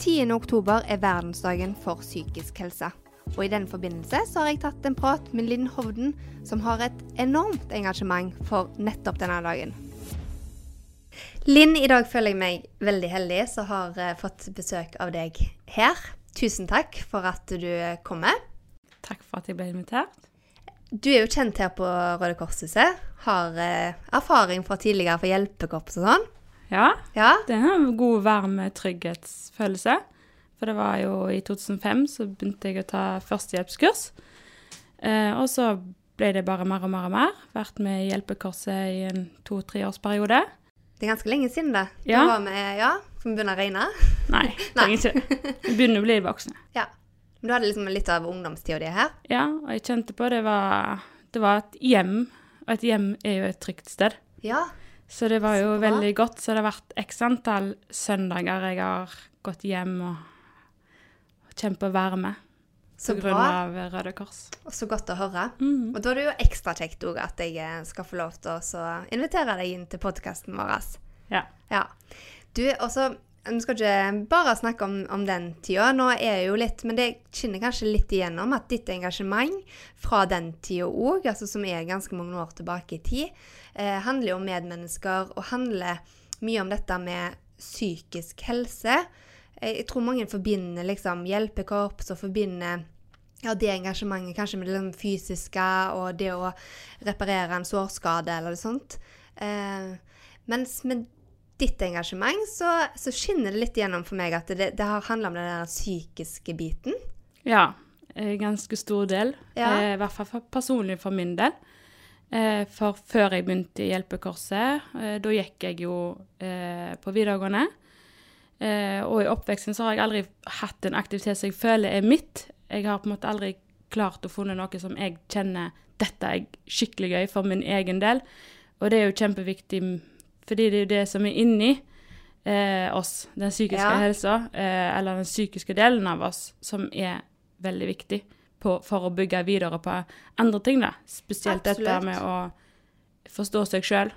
10. oktober er verdensdagen for psykisk helse. Og i den forbindelse så har jeg tatt en prat med Linn Hovden, som har et enormt engasjement for nettopp denne dagen. Linn, i dag føler jeg meg veldig heldig som har uh, fått besøk av deg her. Tusen takk for at du kommer. Takk for at jeg ble invitert. Du er jo kjent her på Røde Kors-huset. Har uh, erfaring fra tidligere for hjelpekorps og sånn. Ja, Ja? det er en god, varm trygghetsfølelse. For det var jo i 2005 så begynte jeg å ta førstehjelpskurs. Eh, og så ble det bare mer og mer og mer. Vært med i Hjelpekorset i en to-tre årsperiode. Det er ganske lenge siden, det. Ja. Da var vi, ja, Skal vi begynne å regne? Nei, trenger ikke det. Vi begynner å bli voksne. Ja. Men du hadde liksom litt av ungdomstida di her? Ja, og jeg kjente på det var, det var et hjem, og et hjem er jo et trygt sted. Ja. Så det var jo veldig godt. Så det har vært x antall søndager jeg har gått hjem og kjempa varme Så på grunn bra. av Røde Kors. Og så godt å høre. Mm. Og da er det jo ekstra kjekt òg at jeg eh, skal få lov til å invitere deg inn til podkasten vår. Ja. Ja. Du, og så Vi skal ikke bare snakke om, om den tida. Nå er jo litt Men det skinner kanskje litt igjennom at ditt engasjement fra den tida òg, altså som er ganske mange år tilbake i tid, eh, handler jo om medmennesker og handler mye om dette med psykisk helse. Jeg, jeg tror mange forbinder liksom hjelpekorps og forbinder ja, det engasjementet kanskje med det liksom fysiske og det å reparere en sårskade eller noe sånt. Eh, mens med ditt engasjement så, så skinner det litt gjennom for meg at det, det har handla om den der psykiske biten. ja. Ganske stor del. Ja. Eh, I hvert fall personlig for min del. Eh, for før jeg begynte i Hjelpekorset, eh, da gikk jeg jo eh, på videregående. Eh, og i oppveksten så har jeg aldri hatt en aktivitet som jeg føler er mitt. Jeg har på en måte aldri klart å funne noe som jeg kjenner dette er skikkelig gøy for min egen del. Og det er jo kjempeviktig, fordi det er jo det som er inni eh, oss, den psykiske Ja. helsa, eh, eller den psykiske delen av oss, som er veldig viktig på, for å bygge videre på andre ting, da. Spesielt dette med å forstå seg sjøl.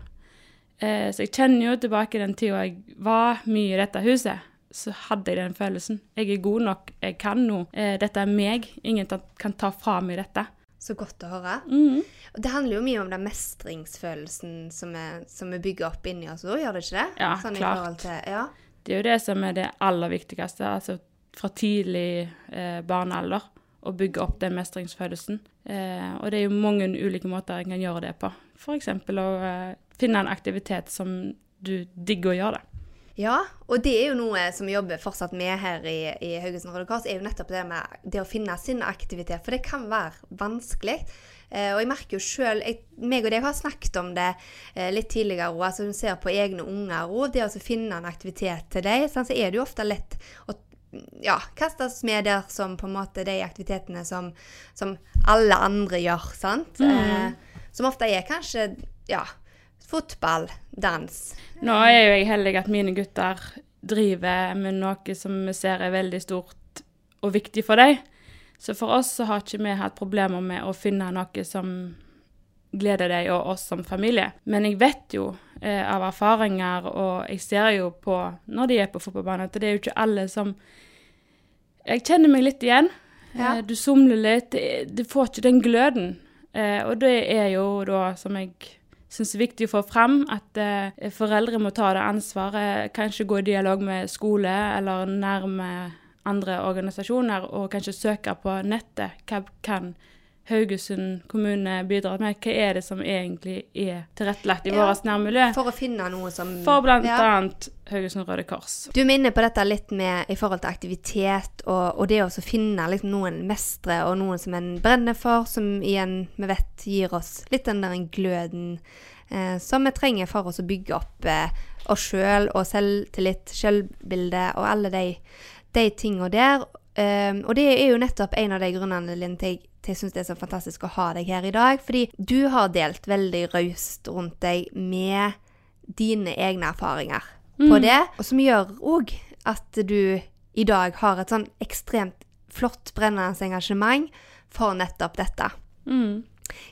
Eh, så jeg kjenner jo tilbake den tida jeg var mye i dette huset. Så hadde jeg den følelsen. Jeg er god nok, jeg kan noe. Eh, dette er meg. Ingen kan ta fra meg dette. Så godt å høre. Mm. Og det handler jo mye om den mestringsfølelsen som vi, som vi bygger opp inni oss òg, gjør det ikke det? Ja, sånn klart. til, ja. Det er jo det som er det aller viktigste. Altså fra tidlig eh, barnealder. Å bygge opp den mestringsfølelsen. Eh, og det er jo mange ulike måter en kan gjøre det på. F.eks. å eh, finne en aktivitet som du digger å gjøre. det. Ja, og det er jo noe som vi jobber fortsatt med her i, i Haugesund Røde Kors, er jo nettopp det med det å finne sin aktivitet. For det kan være vanskelig. Eh, og jeg merker jo sjøl meg og deg har snakket om det eh, litt tidligere òg, altså du ser på egne unger og det å finne en aktivitet til sånn, så er det jo ofte lett å ja, kastes med der som på en måte de aktivitetene som, som alle andre gjør, sant? Eh, som ofte er kanskje ja, fotball, dans. Nå er jo jeg heldig at mine gutter driver med noe som vi ser er veldig stort og viktig for dem. Så for oss så har ikke vi hatt problemer med å finne noe som gleder deg og oss som familie. Men jeg vet jo eh, av erfaringer, og jeg ser jo på når de er på fotballbanen, at det er jo ikke alle som Jeg kjenner meg litt igjen. Ja. Eh, du somler litt. Du får ikke den gløden. Eh, og det er jo da, som jeg syns er viktig å få fram, at eh, foreldre må ta det ansvaret. Kanskje gå i dialog med skole eller nærme andre organisasjoner, og kanskje søke på nettet. Hva kan Haugesund kommune bidrar med? Hva er det som egentlig er tilrettelagt i Ja, vårt nærmiljø? For å finne noe som For blant Ja. Haugesund Røde Kors. Du er inne på dette litt med i forhold til aktivitet, og, og det å finne liksom noen mestre, og noen som en brenner for, som igjen vi vet gir oss litt den der gløden eh, som vi trenger for oss å bygge opp eh, oss sjøl og selvtillit, sjølbilde og alle de, de tinga der. Um, og det er jo nettopp en av de grunnene Linn, til jeg, til jeg syns det er så fantastisk å ha deg her i dag. Fordi du har delt veldig raust rundt deg med dine egne erfaringer på det. Og som gjør òg at du i dag har et sånn ekstremt flott, brennende engasjement for nettopp dette. Mm.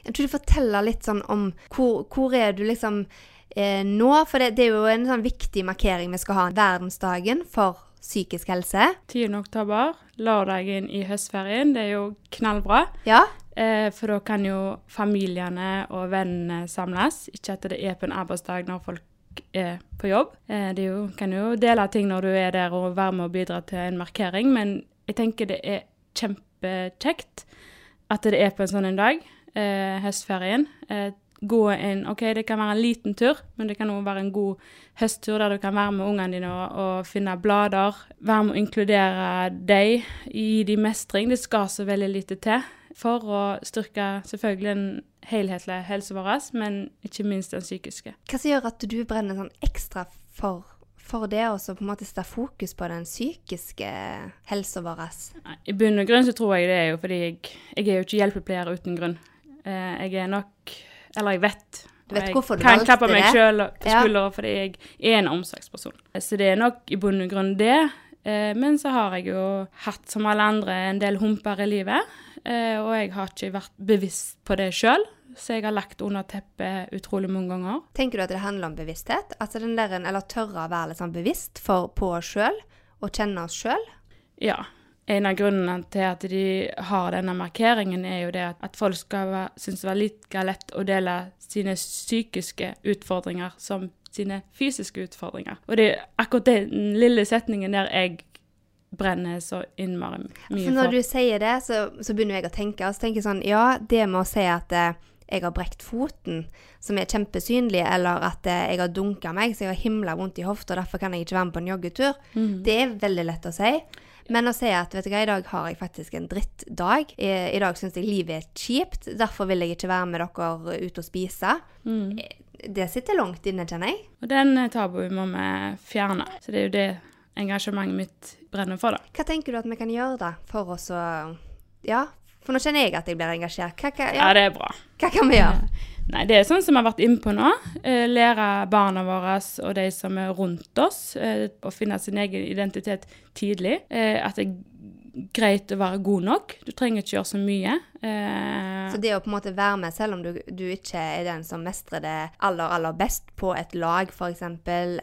Jeg tror du forteller litt sånn om hvor, hvor er du liksom eh, nå? For det, det er jo en sånn viktig markering vi skal ha. Verdensdagen for psykisk helse. 10. oktober, lørdagen i høstferien. Det er jo knallbra. Ja. Eh, for da kan jo familiene og vennene samles. Ikke at det er på en arbeidsdag når folk er på jobb. Eh, det jo, kan jo dele ting når du er der og være med og bidra til en markering, men jeg tenker det er kjempekjekt at det er på en sånn en dag, eh, høstferien. Eh, gå en OK, det kan være en liten tur, men det kan òg være en god høsttur der du kan være med ungene dine og, og finne blader. Være med å inkludere deg, gi dem mestring. Det skal så veldig lite til for å styrke selvfølgelig den helhetlige helsen vår, men ikke minst den psykiske. Hva som gjør at du brenner sånn ekstra for, for det, å på en måte stå fokus på den psykiske helsa vår? I bunn og grunn så tror jeg det er jo fordi jeg, jeg er jo ikke hjelpepleier uten grunn. Eh, jeg er nok Eller jeg vet. Du vet jeg hvorfor du kan klappe meg det? sjøl på Ja. fordi jeg er en omsorgsperson. Så det er nok i bunn og grunn det. Eh, men så har jeg jo hatt, som alle andre, en del humper i livet. Eh, og jeg har ikke vært bevisst på det sjøl, så jeg har lagt under teppet utrolig mange ganger. Tenker du at det handler om bevissthet? Altså den der, eller tørre å være litt sånn bevisst for, på oss sjøl, og kjenne oss sjøl? Ja. En av grunnene til at de har denne markeringen, er jo det at, folk skal synes det var like lett å dele sine psykiske utfordringer som sine fysiske utfordringer. Og det er akkurat den lille setningen der jeg brenner så innmari mye For når du sier det, så, så begynner jeg å tenke. Og så tenker jeg sånn, ja, det med å si at eh, jeg har brekt foten, som er kjempesynlig, eller at eh, jeg har dunka meg, så jeg har himla vondt i hofta, derfor kan jeg ikke være med på en joggetur, Mm. det er veldig lett å si. Men å si at vet du hva, i dag har jeg faktisk en drittdag. I, i dag syns jeg livet er kjipt, derfor vil jeg ikke være med dere ut og spise. Mm. Det sitter langt inne, kjenner jeg. Og den eh, tabuen må vi fjerne. Så det er jo det engasjementet mitt brenner for, da. Hva tenker du at vi kan gjøre da, for oss å Ja, for nå kjenner jeg at jeg blir engasjert. Hva, hva, Ja, ja, det er bra. hva kan vi gjøre? Nei, det er sånn som vi har vært inne på nå. Eh, lære barna våre og de som er rundt oss, eh, å finne sin egen identitet tidlig. Eh, at det er greit å være god nok. Du trenger ikke gjøre så mye. Eh, Så det å på en måte være med, selv om du, du ikke er den som mestrer det aller, aller best på et lag, f.eks.,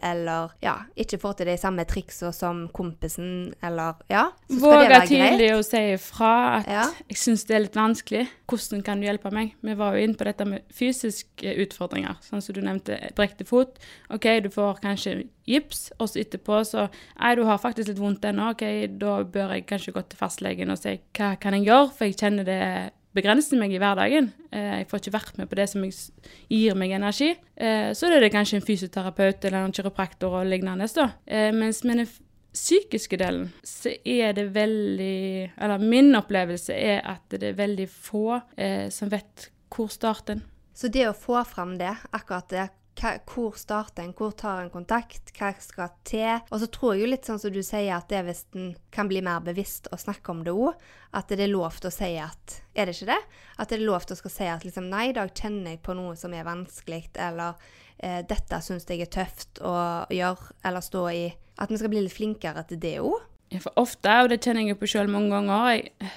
eller ja, ikke får til de samme triksene som kompisen, eller ja, så skal det Våge tidlig å si ifra at Ja. jeg syns det er litt vanskelig. Hvordan kan du hjelpe meg? Vi var jo inne på dette med fysiske utfordringer, sånn som du nevnte, brekte fot. OK, du får kanskje gips, og så etterpå så Nei, du har faktisk litt vondt ennå. OK, da bør jeg kanskje gå til fastlegen og si hva kan jeg gjøre, for jeg kjenner det begrenser meg i hverdagen. Eh, Jeg får ikke vært med på det som gir meg energi. Eh, Så er det kanskje en fysioterapeut eller en kiropraktor og lignende. da. Eh, Mens med den psykiske delen, så er det veldig Eller min opplevelse er at det er veldig få som vet hvor starten. Så det å få fram det, akkurat det, hvor starter en, hvor tar en kontakt, hva skal til? Og så tror jeg jo litt sånn som du sier, at det hvis en kan bli mer bevisst og snakke om det òg, at det er lov til å si at Er det ikke det? At det er lov til å skal si at liksom Nei, i dag kjenner jeg på noe som er vanskelig, eller eh, dette syns jeg er tøft å gjøre, eller stå i. At vi skal bli litt flinkere til det òg. Ja, For ofte, og det kjenner jeg jo på sjøl mange ganger jeg,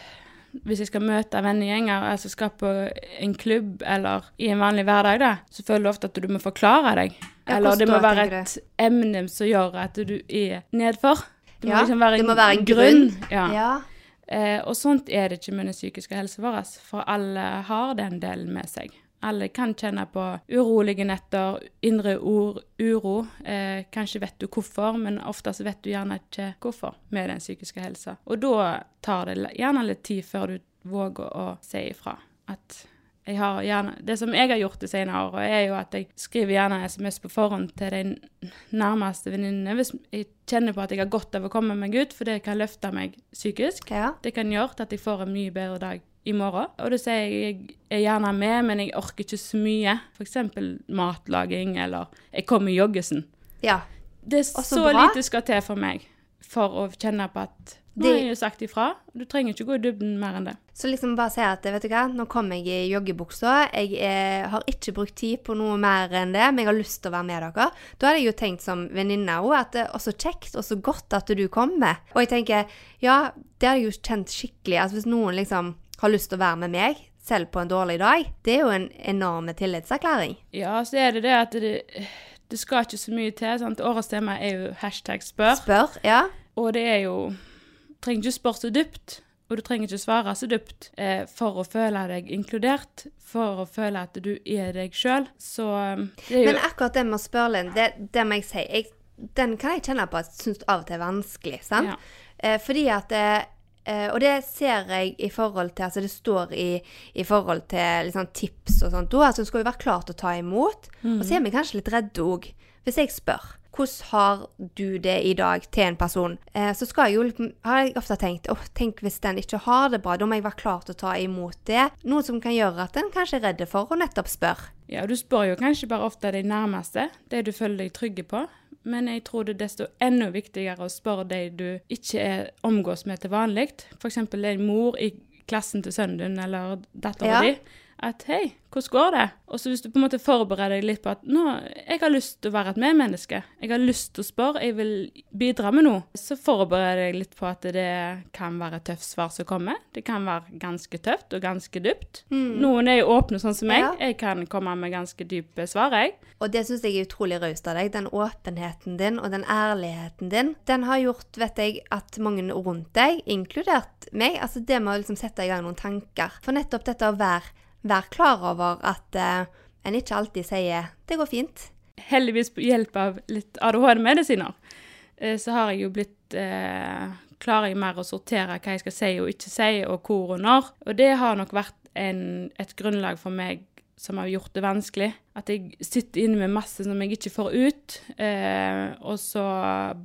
Hvis jeg skal møte vennegjenger, altså skal på en klubb eller i en vanlig hverdag, da, så føler du ofte at du må forklare deg. Eller det må være et emne som gjør at du er nedfor. Det må Ja, liksom være en, må være en grunn. Ja. Ja. Eh, og sånt er det ikke med den psykiske helsen vår, for alle har den delen med seg. Alle kan kjenne på urolige netter, indre ord, uro. Eh, kanskje vet du hvorfor, men oftest vet du gjerne ikke hvorfor med den psykiske helsa. Og da tar det gjerne litt tid før du våger å si ifra. At jeg har gjerne, det som jeg har gjort det senere året, er jo at jeg skriver gjerne SMS på forhånd til de nærmeste venninnene hvis jeg kjenner på at jeg har godt av å komme meg ut, for det kan løfte meg psykisk. ja. Det kan gjøre at jeg får en mye bedre dag i morgen. Og det sier jeg jeg er gjerne med, men jeg orker ikke så mye. F.eks. matlaging, eller jeg kommer i joggesen. ja. Det er så så lite skal til for meg for å kjenne på at nå har jeg jo sagt ifra. Du trenger ikke gå i dybden mer enn det. Så liksom bare si at vet du hva, nå kommer jeg i joggebuksa. Jeg eh, har ikke brukt tid på noe mer enn det, men jeg har lyst til å være med dere. Da hadde jeg jo tenkt som venninne òg at det er så kjekt og så godt at du kommer. Og jeg tenker, ja, det hadde jeg jo kjent skikkelig. Altså hvis noen liksom har lyst til å være med meg, selv på en dårlig dag, det er jo en enorm tillitserklæring. Ja, så er det det at det, det skal ikke så mye til. sant? Årets tema er jo hashtag spør. Spør, ja. Og det er jo Trenger ikke spørre så dypt, og du trenger ikke svare så dypt eh, for å føle deg inkludert, for å føle at du er deg sjøl. Så eh, det er jo Men akkurat det med å spørre, Linn, det, det må jeg si. Jeg, den kan jeg kjenne på at jeg syns av og til er vanskelig. sant? Ja. Eh, fordi at eh, eh, Og det ser jeg i forhold til Altså det står i, i forhold til liksom, tips og sånt. Da altså, skal jo være klar til å ta imot. Og så er vi kanskje litt redde òg. Hvis jeg spør hvordan har du det i dag til en person, eh, så skal jeg jo, har jeg ofte tenkt åh, tenk hvis den ikke har det bra, da må jeg være klar til å ta imot det. Noe som kan gjøre at en kanskje er redd for å nettopp spørre. Ja, du spør jo kanskje bare ofte de nærmeste, det du føler deg trygge på. Men jeg tror det er desto enda viktigere å spørre de du ikke er omgås med til vanlig. F.eks. en mor i klassen til sønnen din eller dattera Ja. di. At 'hei, hvordan går det?' Og så hvis du på en måte forbereder deg litt på at 'nå, jeg har lyst til å være et medmenneske', 'jeg har lyst til å spørre, jeg vil bidra med noe', så forbereder jeg litt på at det kan være et tøft svar som kommer. Det kan være ganske tøft og ganske dypt. Noen er jo åpne sånn som meg. Ja. Jeg kan komme med ganske dype svar, jeg. Og det syns jeg er utrolig raust av deg. Den åpenheten din og den ærligheten din, den har gjort, vet jeg, at mange rundt deg, inkludert meg, altså det med å liksom sette i gang noen tanker. For nettopp dette å være, være klar over at eh, en ikke alltid sier 'det går fint'. heldigvis på hjelp av litt ADHD-medisiner, eh, så har jeg jo blitt eh, Klarer jeg mer å sortere hva jeg skal si og ikke si, og hvor og når. Og det har nok vært en, et grunnlag for meg som har gjort det vanskelig. At jeg sitter inne med masse som jeg ikke får ut, eh, og så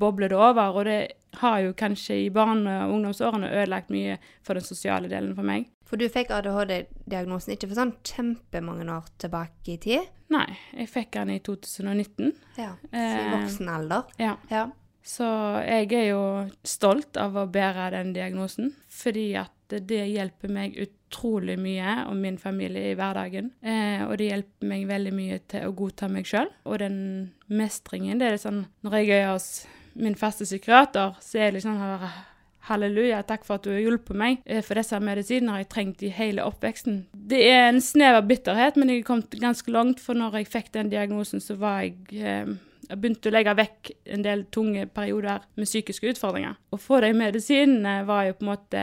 bobler det over. Og det har jo kanskje i barne- og ungdomsårene ødelagt mye for den sosiale delen for meg. For du fikk ADHD-diagnosen ikke for sånn kjempemange år tilbake i tid. Nei, jeg fikk den i 2019. Ja, så I Eh, voksen alder. Ja. Ja. Så jeg er jo stolt av å bære den diagnosen, fordi at det hjelper meg utrolig mye og min familie i hverdagen. Eh, og det hjelper meg veldig mye til å godta meg sjøl. Og den mestringen, det er sånn Når jeg er hos min faste psykiater, så er det liksom sånn Halleluja, takk for at du har hjulpet meg, eh, for disse medisinene har jeg trengt i hele oppveksten. Det er en snev av bitterhet, men jeg har kommet ganske langt, for når jeg fikk den diagnosen, så var jeg eh, jeg begynte å legge vekk en del tunge perioder med psykiske utfordringer. Å få de medisinene var jo på en måte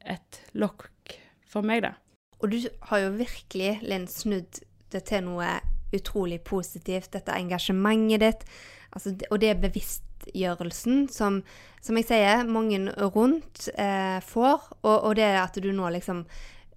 et lokk for meg, da. Og du har jo virkelig, Linn, snudd det til noe utrolig positivt. Dette engasjementet ditt, altså, og det er bevisstgjørelsen som, som jeg sier, mange rundt eh, får. Og, og det at du nå liksom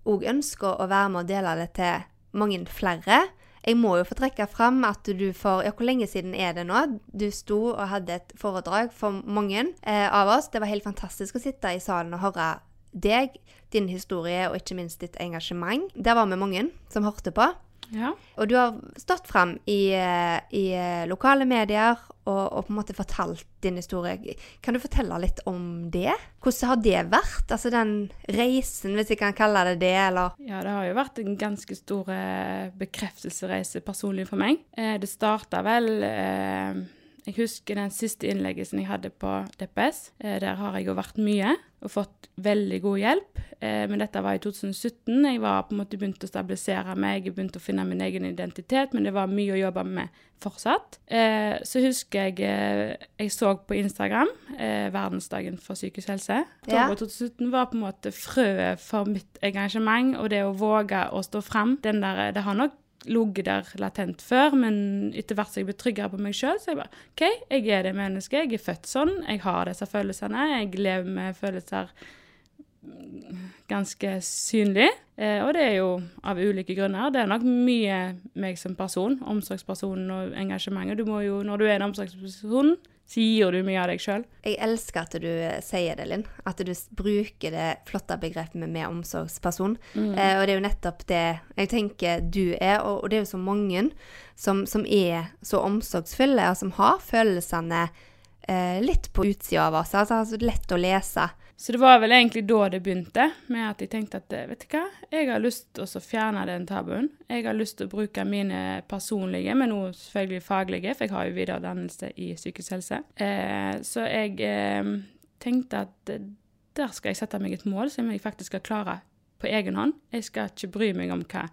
òg ønsker å være med og dele det til mange flere. Jeg må jo få trekke fram at du for Ja, hvor lenge siden er det nå? Du sto og hadde et foredrag for mange eh, av oss. Det var helt fantastisk å sitte i salen og høre deg, din historie og ikke minst ditt engasjement. Der var vi mange som hørte på. Ja. Og du har stått frem i, eh, i eh, lokale medier og, og på en måte fortalt din historie. Kan du fortelle litt om det? Hvordan har det vært? Altså den reisen, hvis jeg kan kalle det det, eller? ja, det har jo vært en ganske stor bekreftelsesreise bekreftelsereise personlig for meg. Eh, det starta vel eh, Jeg husker den siste innleggelsen jeg hadde på DPS. Eh, der har jeg jo vært mye og fått veldig god hjelp. Eh, men dette var i 2017. Jeg var på en måte begynt å stabilisere meg, jeg begynte å finne min egen identitet, men det var mye å jobbe med fortsatt. Eh, så husker jeg eh, jeg så på Instagram eh, verdensdagen for psykisk helse. Ja. 2017 var på en måte frøet for mitt engasjement og det å våge å stå fram. Den der, det har nok ligget der latent før, men etter hvert som jeg ble tryggere på meg sjøl, så jeg bare OK, jeg er det mennesket. Jeg er født sånn. Jeg har disse følelsene. Jeg lever med følelser ganske synlig. Eh, og det er jo av ulike grunner. Det er nok mye meg som person, omsorgsperson og engasjementet. Du må jo, når du er en omsorgsperson, gir du mye av deg sjøl. Jeg elsker at du eh, sier det, Linn. At du bruker det flotte begrepet med, med omsorgsperson. Eh, og det er jo nettopp det jeg tenker du er, og, og det er jo så mange som, som er så omsorgsfulle, og som har følelsene eh, litt på utsida av oss. Altså, altså lett å lese. Så det var vel egentlig da det begynte, med at jeg tenkte at eh, vet du hva, jeg har lyst til å fjerne den tabuen. Jeg har lyst til å bruke mine personlige, men også selvfølgelig faglige, for jeg har jo videreutdannelse i psykisk helse. Eh, så jeg eh, tenkte at eh, der skal jeg sette meg et mål som jeg faktisk skal klare på egen hånd. Jeg skal ikke bry meg om hva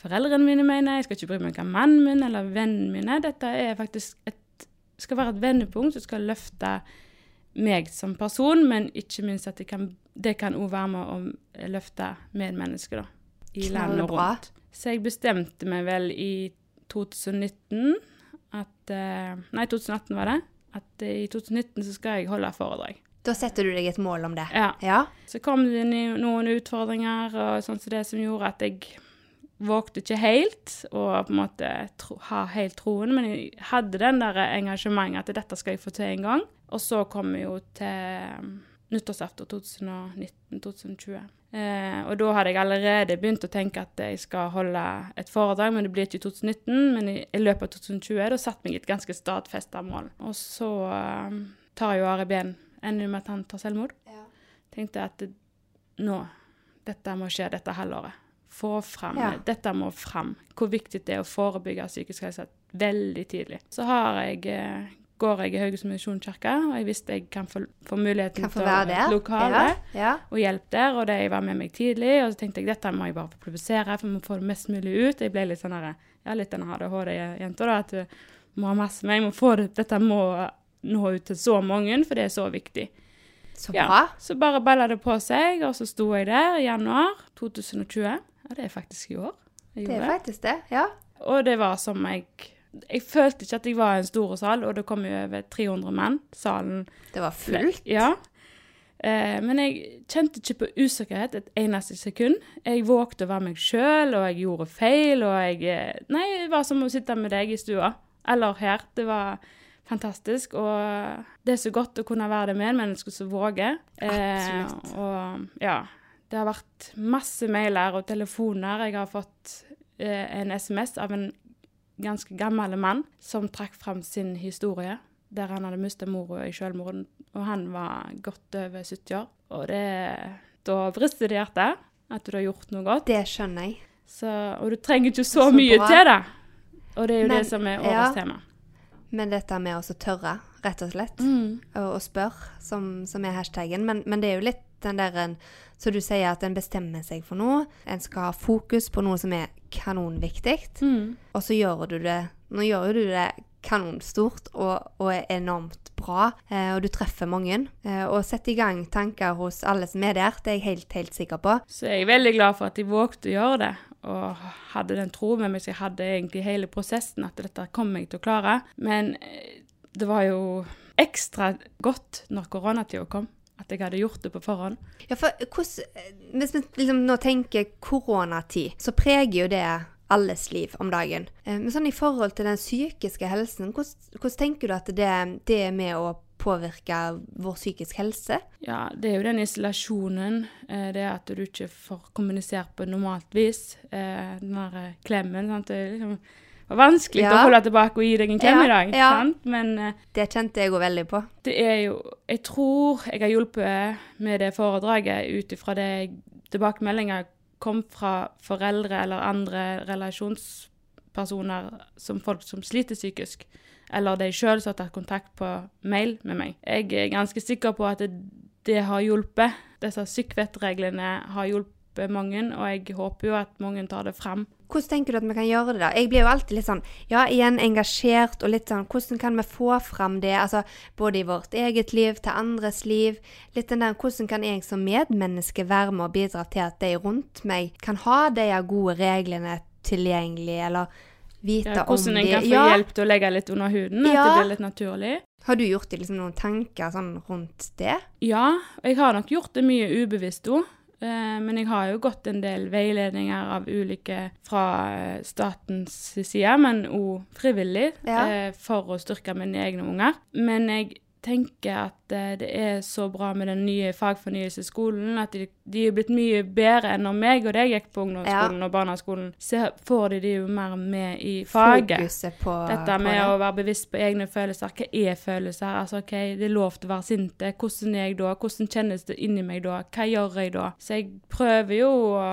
foreldrene mine mener, jeg skal ikke bry meg om hva mannen min eller vennene mine. Dette er faktisk et, skal være et vendepunkt som skal løfte meg som person, men ikke minst at det kan det kan være med å løfte medmennesker da, i landet rundt. Så jeg bestemte meg vel i 2019 at eh, Nei, 2018 var det. At eh, i 2019 så skal jeg holde foredrag. Da setter du deg et mål om det. Ja. Ja. Så kom det noen utfordringer og sånn som det som gjorde at jeg vågte ikke helt og på en måte tro, ha helt troen, men jeg hadde den der engasjementet at dette skal jeg få til en gang. Og så kom vi jo til um, nyttårsaften 2019-2020. Eh, og da hadde jeg allerede begynt å tenke at jeg skal holde et foredrag, men det blir ikke i 2019. Men i, i løpet av 2020 da satte meg et ganske stadfesta mål. Og så eh, tar jo Ari Behn ender med at han tar selvmord. Tenkte at nå, dette må skje dette halvåret. Få fram, Ja. Dette må fram. Hvor viktig det er å forebygge psykisk helse veldig tidlig. Så har jeg, eh, går jeg i Haugesund Misjonskirke, og jeg visste jeg kan få, få muligheten Kan få til å lokale Ja. ja. og hjelpe der, og de var med meg tidlig. Og så tenkte jeg dette må jeg bare få publisere, for vi må få det mest mulig ut. Jeg ble litt sånn ja, litt den ADHD-jenta, da, at du må ha masse med. Jeg må få det, dette må nå ut til så mange, for det er så viktig. Så Ja. Så bare balla det på seg, og så sto jeg der i januar 2020. Ja, det er faktisk i år. Jeg Det er faktisk det. Ja. Og det var som jeg Jeg følte ikke at jeg var i en stor sal, og det kom jo over 300 mann. Salen Det var fullt. ja. Eh, men jeg kjente ikke på usikkerhet et eneste sekund. Jeg vågte å være meg sjøl, og jeg gjorde feil, og jeg eh, Nei, det var som å sitte med deg i stua. Eller her. Det var fantastisk. Og det er så godt å kunne være det med en menneske som våger. Absolutt. og ja. Det har vært masse mailer og telefoner. Jeg har fått eh, en SMS av en ganske gammel mann som trakk fram sin historie, der han hadde mistet mora i selvmord, og han var godt over 70 år. Og det, da brister det i hjertet at du har gjort noe godt. Det skjønner jeg. Så, og du trenger ikke så, Så mye bra. til det. Og det er jo Men- det som er årets ja. tema. Men dette med å tørre, rett og slett, Mm. og, og spørre, som, som er hashtaggen. Men, men det er jo litt den der en Så du sier at en bestemmer seg for noe. En skal ha fokus på noe som er kanonviktig. Mm. Og så gjør du det Nå gjør du det kanonstort og, og er enormt bra, eh, og du treffer mange. Eh, og setter i gang tanker hos alle som er der, det er jeg helt, helt sikker på. Så jeg er veldig glad for at jeg vågte å gjøre det, og hadde den troen med meg som jeg hadde egentlig hele prosessen, at dette kom jeg til å klare. Men eh, det var jo ekstra godt når koronatida kom, at jeg hadde gjort det på forhånd. Ja, for hos, Hvis vi liksom nå tenker koronatid, så preger jo det alles liv om dagen. Eh, Men sånn i forhold til den psykiske helsen, hvordan, hvordan tenker du at det, det er med å påvirke vår psykisk helse? Ja, det er jo den isolasjonen, eh, det at du ikke får kommunisert på normalt vis. Eh, Den der eh, klemmen, sant. Det er liksom var vanskelig Ja. å holde tilbake og gi deg en klem Ja, i dag, ja. sant. Men uh, Det kjente jeg òg veldig på. det er jo Jeg tror jeg har hjulpet med det foredraget ut ifra det tilbakemeldinger kom fra foreldre eller andre relasjonspersoner som folk som sliter psykisk. Eller de sjøl som har tatt kontakt på mail med meg. Jeg er ganske sikker på at det, det har hjulpet. Disse sykvettreglene har hjulpet mange, og jeg håper jo at mange tar det fram. Hvordan tenker du at vi kan gjøre det, da? Jeg blir jo alltid litt sånn, ja, igjen engasjert, og litt sånn, hvordan kan vi få fram det, altså, både i vårt eget liv, til andres liv, litt den der, hvordan kan jeg som medmenneske være med og bidra til at de rundt meg kan ha de gode reglene tilgjengelig, eller vite Ja, om hvordan en kan få Ja, hjelp til å legge litt under huden, at Ja. det blir litt naturlig. har du gjort deg liksom noen tanker sånn rundt det? Ja, jeg har nok gjort det mye ubevisst òg. Eh, men jeg har jo gått en del veiledninger av ulike fra eh, statens side, men òg frivillig, Ja. eh, for å styrke mine egne unger. Men jeg tenker at eh, det er så bra med den nye fagfornyelseskolen, at de, de er blitt mye bedre enn når meg og deg gikk på ungdomsskolen og barneskolen. Så får de de jo mer med i faget. Fokuset på, Dette med det. å være bevisst på egne følelser. Hva er følelser? Altså, ok, Det er lov til å være sinte. Hvordan er jeg da? Hvordan kjennes det inni meg da? Hva gjør jeg da? Så jeg prøver jo å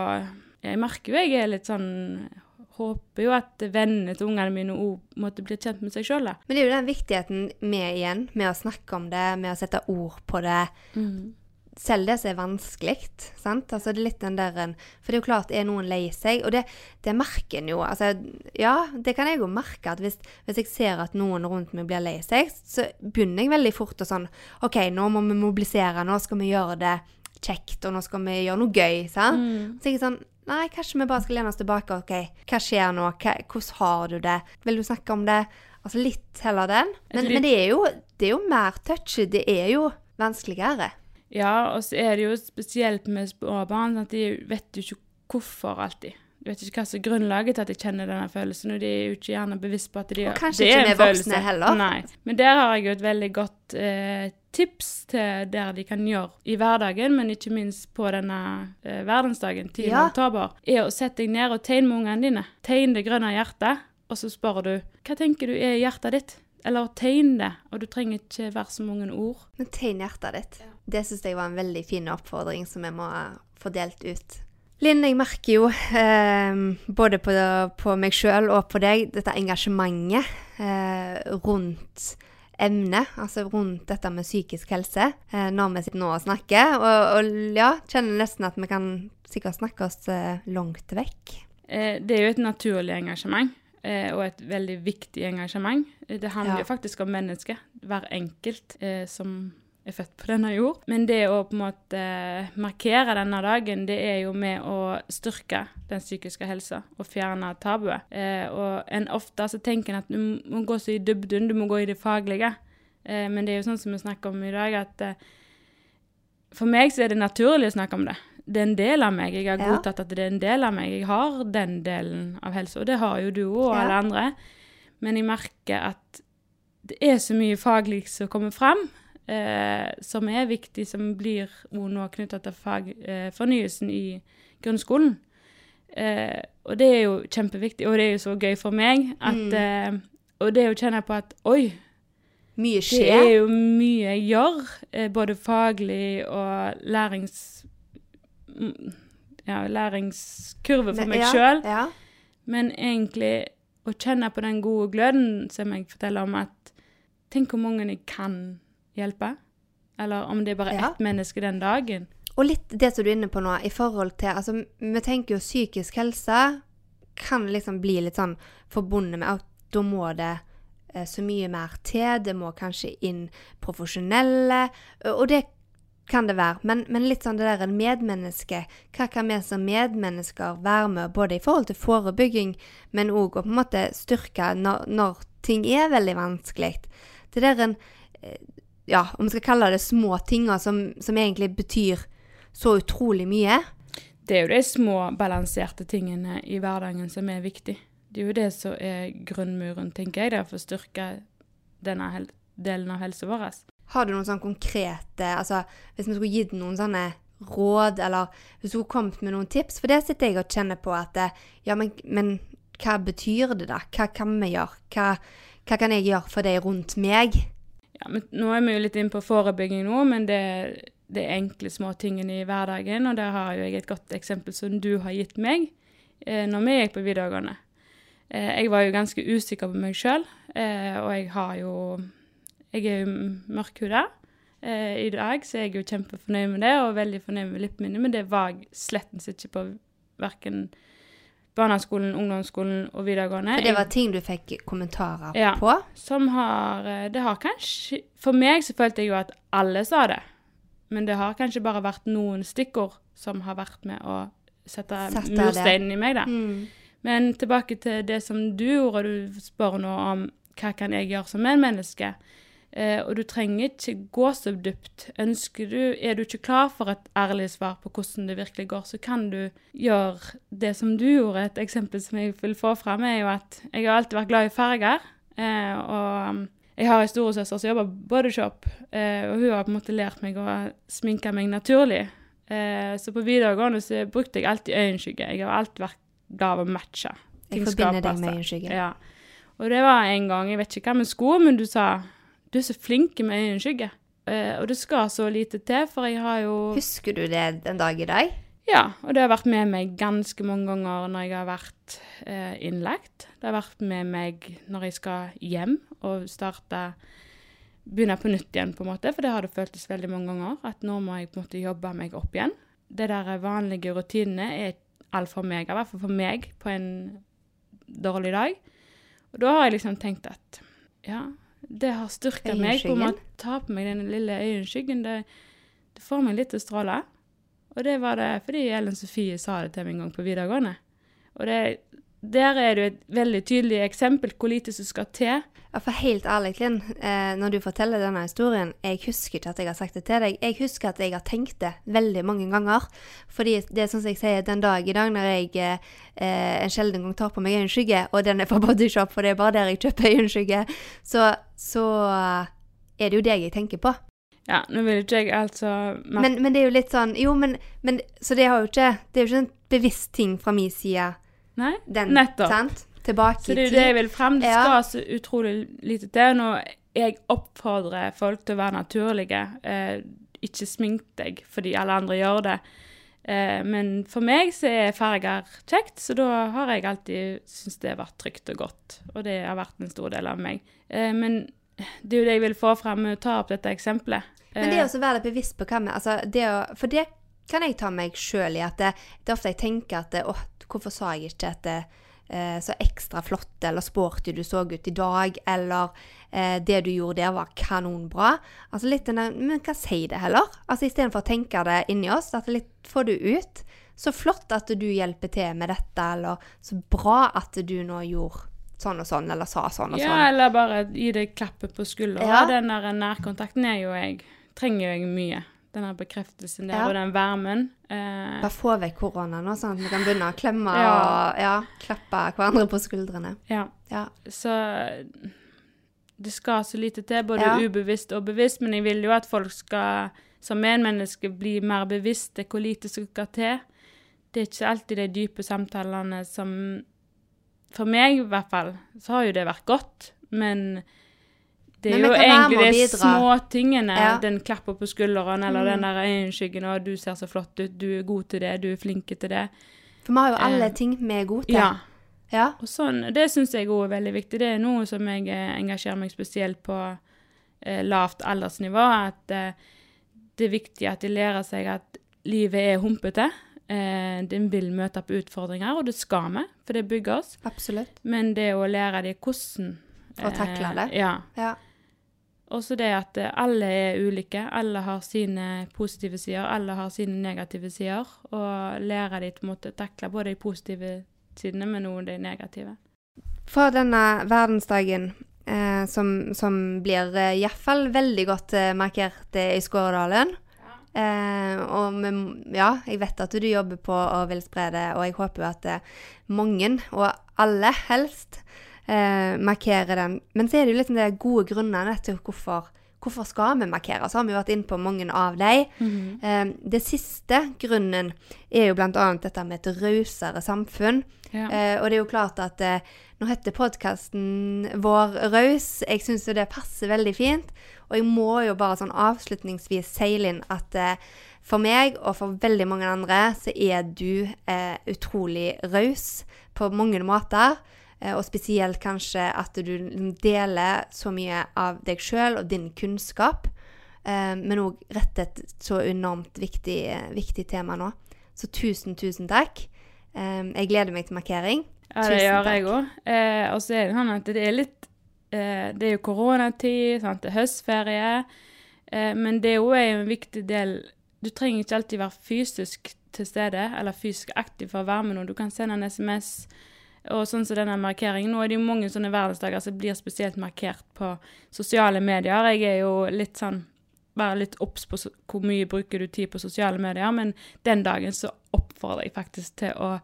Jeg merker jo jeg er litt sånn Håper jo at vennene til ungene mine òg måtte bli kjent med seg sjøl. Men det er jo den viktigheten med igjen, med å snakke om det, med å sette ord på det. selv det som er vanskelig. sant? Altså det er litt den der For det er jo klart, er noen lei seg? Og det, det merker en jo. Altså, ja, det kan jeg jo merke. at hvis, hvis jeg ser at noen rundt meg blir lei seg, så begynner jeg veldig fort å sånn OK, nå må vi mobilisere. Nå skal vi gjøre det kjekt, og nå skal vi gjøre noe gøy. sant? Mm. Så jeg er sånn Nei, kanskje vi bare skal lene oss tilbake. OK, hva skjer nå? Hva, hvordan har du det? Vil du snakke om det? Altså litt heller den. Men, men det, er jo, det er jo mer touchy. Det er jo vanskeligere. Ja, og så er det jo spesielt med små barn at de vet jo ikke hvorfor alltid. De vet ikke hva som er grunnlaget til at de kjenner denne følelsen, og de er jo ikke gjerne bevisst på at de Og kanskje det er ikke en vi voksne heller. Nei. Men der har jeg jo et veldig godt eh, tips til der de kan gjøre i hverdagen, men ikke minst på denne eh, verdensdagen 10. Ja. oktober, er å sette deg ned og tegne med ungene dine. Tegn det grønne hjertet, og så spør du hva tenker du er i hjertet ditt? Eller tegn det, og du trenger ikke være så mange ord. Men tegn hjertet ditt. Det syns jeg var en veldig fin oppfordring som jeg må få delt ut. Linn, jeg merker jo eh, både på, på meg sjøl og på deg dette engasjementet eh, rundt emnet, altså rundt dette med psykisk helse, eh, når vi sitter nå og snakker. Og, og ja, kjenner nesten at vi kan sikkert snakke oss eh, langt vekk. Eh, det er jo et naturlig engasjement, eh, og et veldig viktig engasjement. Det handler Ja. jo faktisk om mennesket, hver enkelt eh, som er født på denne jord. Men det å på en måte markere denne dagen, det er jo med å styrke den psykiske helsa og fjerne tabuet. Eh, og en ofte så tenker en at du må gå så i dybden, du må gå i det faglige. Eh, men det er jo sånn som vi snakker om i dag, at eh, for meg så er det naturlig å snakke om det. Det er en del av meg. Jeg har godtatt at det er en del av meg. Jeg har den delen av helsa, og det har jo du og alle andre. Men jeg merker at det er så mye faglig som kommer fram, eh, som er viktig, som blir nå knytta til fagfornyelsen eh, i grunnskolen. Eh, og det er jo kjempeviktig, og det er jo så gøy for meg at Mm. eh, Og det å kjenne på at oi, Mye skjer. det er jo mye jeg gjør, eh, både faglig og lærings... mm, Ja, læringskurve for meg ja. Ja. Men egentlig å kjenne på den gode gløden som jeg forteller om at Tenk hvor mange jeg kan hjelpe. Eller om det er bare Ja. ett menneske den dagen. Og litt det som du er inne på nå, i forhold til Altså, vi tenker jo psykisk helse kan liksom bli litt sånn forbundet med at da må det eh, så mye mer til. Det må kanskje inn profesjonelle. Og det kan det være. Men, men litt sånn det der medmenneske. Hva kan vi som medmennesker være med, både i forhold til forebygging, men òg å på en måte styrke når, når ting er veldig vanskelig. Det der en eh, Ja, om vi skal kalle det små tinger som, som egentlig betyr så utrolig mye. Det er jo de små, balanserte tingene i hverdagen som er viktig. Det er jo det som er grunnmuren, tenker jeg, der, for å styrke denne hel delen av helsa vår. Har du noen sånn konkrete altså Hvis vi skulle gitt noen sånne råd, eller hvis du skulle kommet med noen tips For det sitter jeg og kjenner på at eh, Ja, men, men hva betyr det, da? Hva kan vi gjøre? Hva, hva kan jeg gjøre for de rundt meg? Ja, men nå er vi jo litt inne på forebygging nå, men det, det er enkle små tingene i hverdagen. Og der har jo jeg et godt eksempel som du har gitt meg eh, når vi gikk på videregående. Eh, jeg var jo ganske usikker på meg sjøl, eh, og jeg har jo Jeg er jo mørkhuda. Eh, I dag så jeg er jo kjempefornøyd med det, og veldig fornøyd med lippene mine, men det var jeg slettens ikke på verken barneskolen, ungdomsskolen og videregående. For det var ting du fikk kommentarer Ja. på? som har eh, Det har kanskje For meg så følte jeg jo at alle sa det. Men det har kanskje bare vært noen stikkord som har vært med å sette Sette mursteinen i meg, da. Mm. Men tilbake til det som du gjorde, og du spør nå om hva kan jeg gjøre som medmenneske. Eh, og du trenger ikke gå så dypt. Ønsker du, Er du ikke klar for et ærlig svar på hvordan det virkelig går, så kan du gjøre det som du gjorde. Et eksempel som jeg vil få frem, er jo at jeg har alltid vært glad i farger. Eh, og um, jeg har en storesøster som jobber bodyshop, eh, og hun har på en måte lært meg å sminke meg naturlig. Eh, så på videregående så brukte jeg alltid øyenskygge. Jeg har alltid vært glad av å matche. Jeg forbinder deg med øyenskygge. Ja. Og det var en gang, jeg vet ikke hva med sko, men du sa du er så flink med øyenskygge. Uh, og det skal så lite til, for jeg har jo Husker du det den dag i dag? Ja, og det har vært med meg ganske mange ganger når jeg har vært uh, innlagt. Det har vært med meg når jeg skal hjem og starte begynne på nytt igjen, på en måte, for det har det føltes veldig mange ganger. At nå må jeg på en måte jobbe meg opp igjen. Det der vanlige rutinene er alt for meg, i hvert fall for meg, på en dårlig dag. Og da har jeg liksom tenkt at ja, det har styrka meg Hvor å ta på meg den lille øyenskyggen. Det, det får meg litt til å stråle. Og det var det fordi Ellen Sofie sa det til meg en gang på videregående. Og det, der er det et veldig tydelig eksempel hvor lite som skal til. Ja, for helt ærlig, Linn, eh, når du forteller denne historien, jeg husker ikke at jeg har sagt det til deg. Jeg husker at jeg har tenkt det veldig mange ganger. Fordi det er sånn som jeg sier, den dag i dag når jeg eh, en sjelden gang tar på meg øyenskygge, og den er fra Bodyshop, for det er bare der jeg kjøper øyenskygge, så, så er det jo deg jeg tenker på. Ja, nå vil ikke jeg altså men, men, det er jo litt sånn Jo, men, men Så det, har jo ikke, det er jo ikke en bevisst ting fra min side. Nei, den, nettopp. Sant? Tilbake så det er jo det jeg vil frem. Det skal ja. så utrolig lite til. Når jeg oppfordrer folk til å være naturlige, eh, ikke smink deg fordi alle andre gjør det. Eh, men for meg så er farger kjekt, så da har jeg alltid syntes det har vært trygt og godt. Og det har vært en stor del av meg. Eh, men det er jo det jeg vil få frem med å ta opp dette eksempelet. Men det å være bevisst på hva vi altså det å, For det kan jeg ta meg sjøl i. at det, det, er ofte jeg tenker at åh, hvorfor sa jeg ikke at det eh, så ekstra flott eller sporty du så ut i dag, eller eh, det du gjorde der var kanonbra. Altså litt den Men hva sier det heller? Altså Istedenfor å tenke det inni oss, at litt får du ut. Så flott at du hjelper til med dette, eller så bra at du nå gjorde sånn og sånn, eller sa sånn og ja, sånn. Ja, eller bare gi deg klappet på skulderen. Ja. Den der nærkontakten er jo jeg Trenger jeg mye. Den bekreftelsen der, ja. og den varmen. Eh. Bare få vekk korona nå, sånn at vi kan begynne å klemme ja. og ja, klappe hverandre på skuldrene. Ja. ja. Så det skal så lite til, både ubevisst og bevisst, men jeg vil jo at folk skal som medmenneske bli mer bevisste hvor lite som skal til. Det er ikke alltid de dype samtalene som for meg i hvert fall, så har jo det vært godt, men det er jo egentlig de småtingene. Ja. Den klapper på skulderen, eller mm. den der øyenskyggen, og 'du ser så flott ut', 'du er god til det', 'du er flink til det'. For vi har jo alle eh, ting vi er gode til. Ja. ja. Og sånn, Det syns jeg òg er veldig viktig. Det er noe som jeg eh, engasjerer meg spesielt på eh, lavt aldersnivå. At eh, det er viktig at de lærer seg at livet er humpete. Eh, den vil møte på utfordringer, og det skal vi, for det bygger oss. Absolutt. Men det å lære dem hvordan Å takle det. Eh, ja. ja. Også det at eh, alle er ulike. Alle har sine positive sider, alle har sine negative sider. Og lære dem til å takle både de positive sidene, men også de negative. For denne verdensdagen, eh, som, som, blir eh, iallfall veldig godt eh, markert i Skåredalen, Eh, og med, ja, jeg vet at du jobber på og vil spre det, og jeg håper jo at eh, mange, og alle helst, eh, markere den. Men så er det jo litt de gode grunnene til hvorfor, hvorfor skal vi markere. Så har vi jo vært inne på mange av dem. Mm -hmm. eh, det siste grunnen er jo bl.a. dette med et rausere samfunn. Ja. Eh, og det er jo klart at eh, nå heter podkasten vår Raus. Jeg syns jo det passer veldig fint. Og jeg må jo bare sånn avslutningsvis seile inn at eh, for meg og for veldig mange andre så er du eh, utrolig raus på mange måter. Eh, og spesielt kanskje at du liksom deler så mye av deg sjøl og din kunnskap. Eh, men òg rettet så enormt viktig, viktig tema nå. Så tusen, tusen takk. Eh, jeg gleder meg til markering. Ja, det gjør jeg òg. Eh, og så er det sånn at det er litt eh, Det er jo koronatid, sant? det er høstferie. Eh, men det er jo en viktig del Du trenger ikke alltid være fysisk til stede eller fysisk aktiv for å være med noen. Du kan sende en SMS og sånn som denne markeringen. Nå er det jo mange sånne verdensdager som blir spesielt markert på sosiale medier. Jeg er jo litt sånn Bare litt obs på hvor mye bruker du tid på sosiale medier. Men den dagen så oppfordrer jeg faktisk til å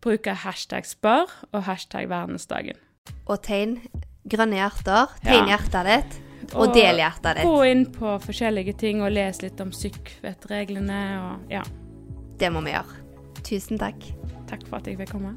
bruke hashtag spør og hashtag verdensdagen. Og tegn grønne hjerter. Tegn ja. hjertet ditt. Og, og del hjertet ditt. Gå inn på forskjellige ting og les litt om sykvettreglene og ja. Det må vi gjøre. Tusen takk. Takk for at jeg fikk komme.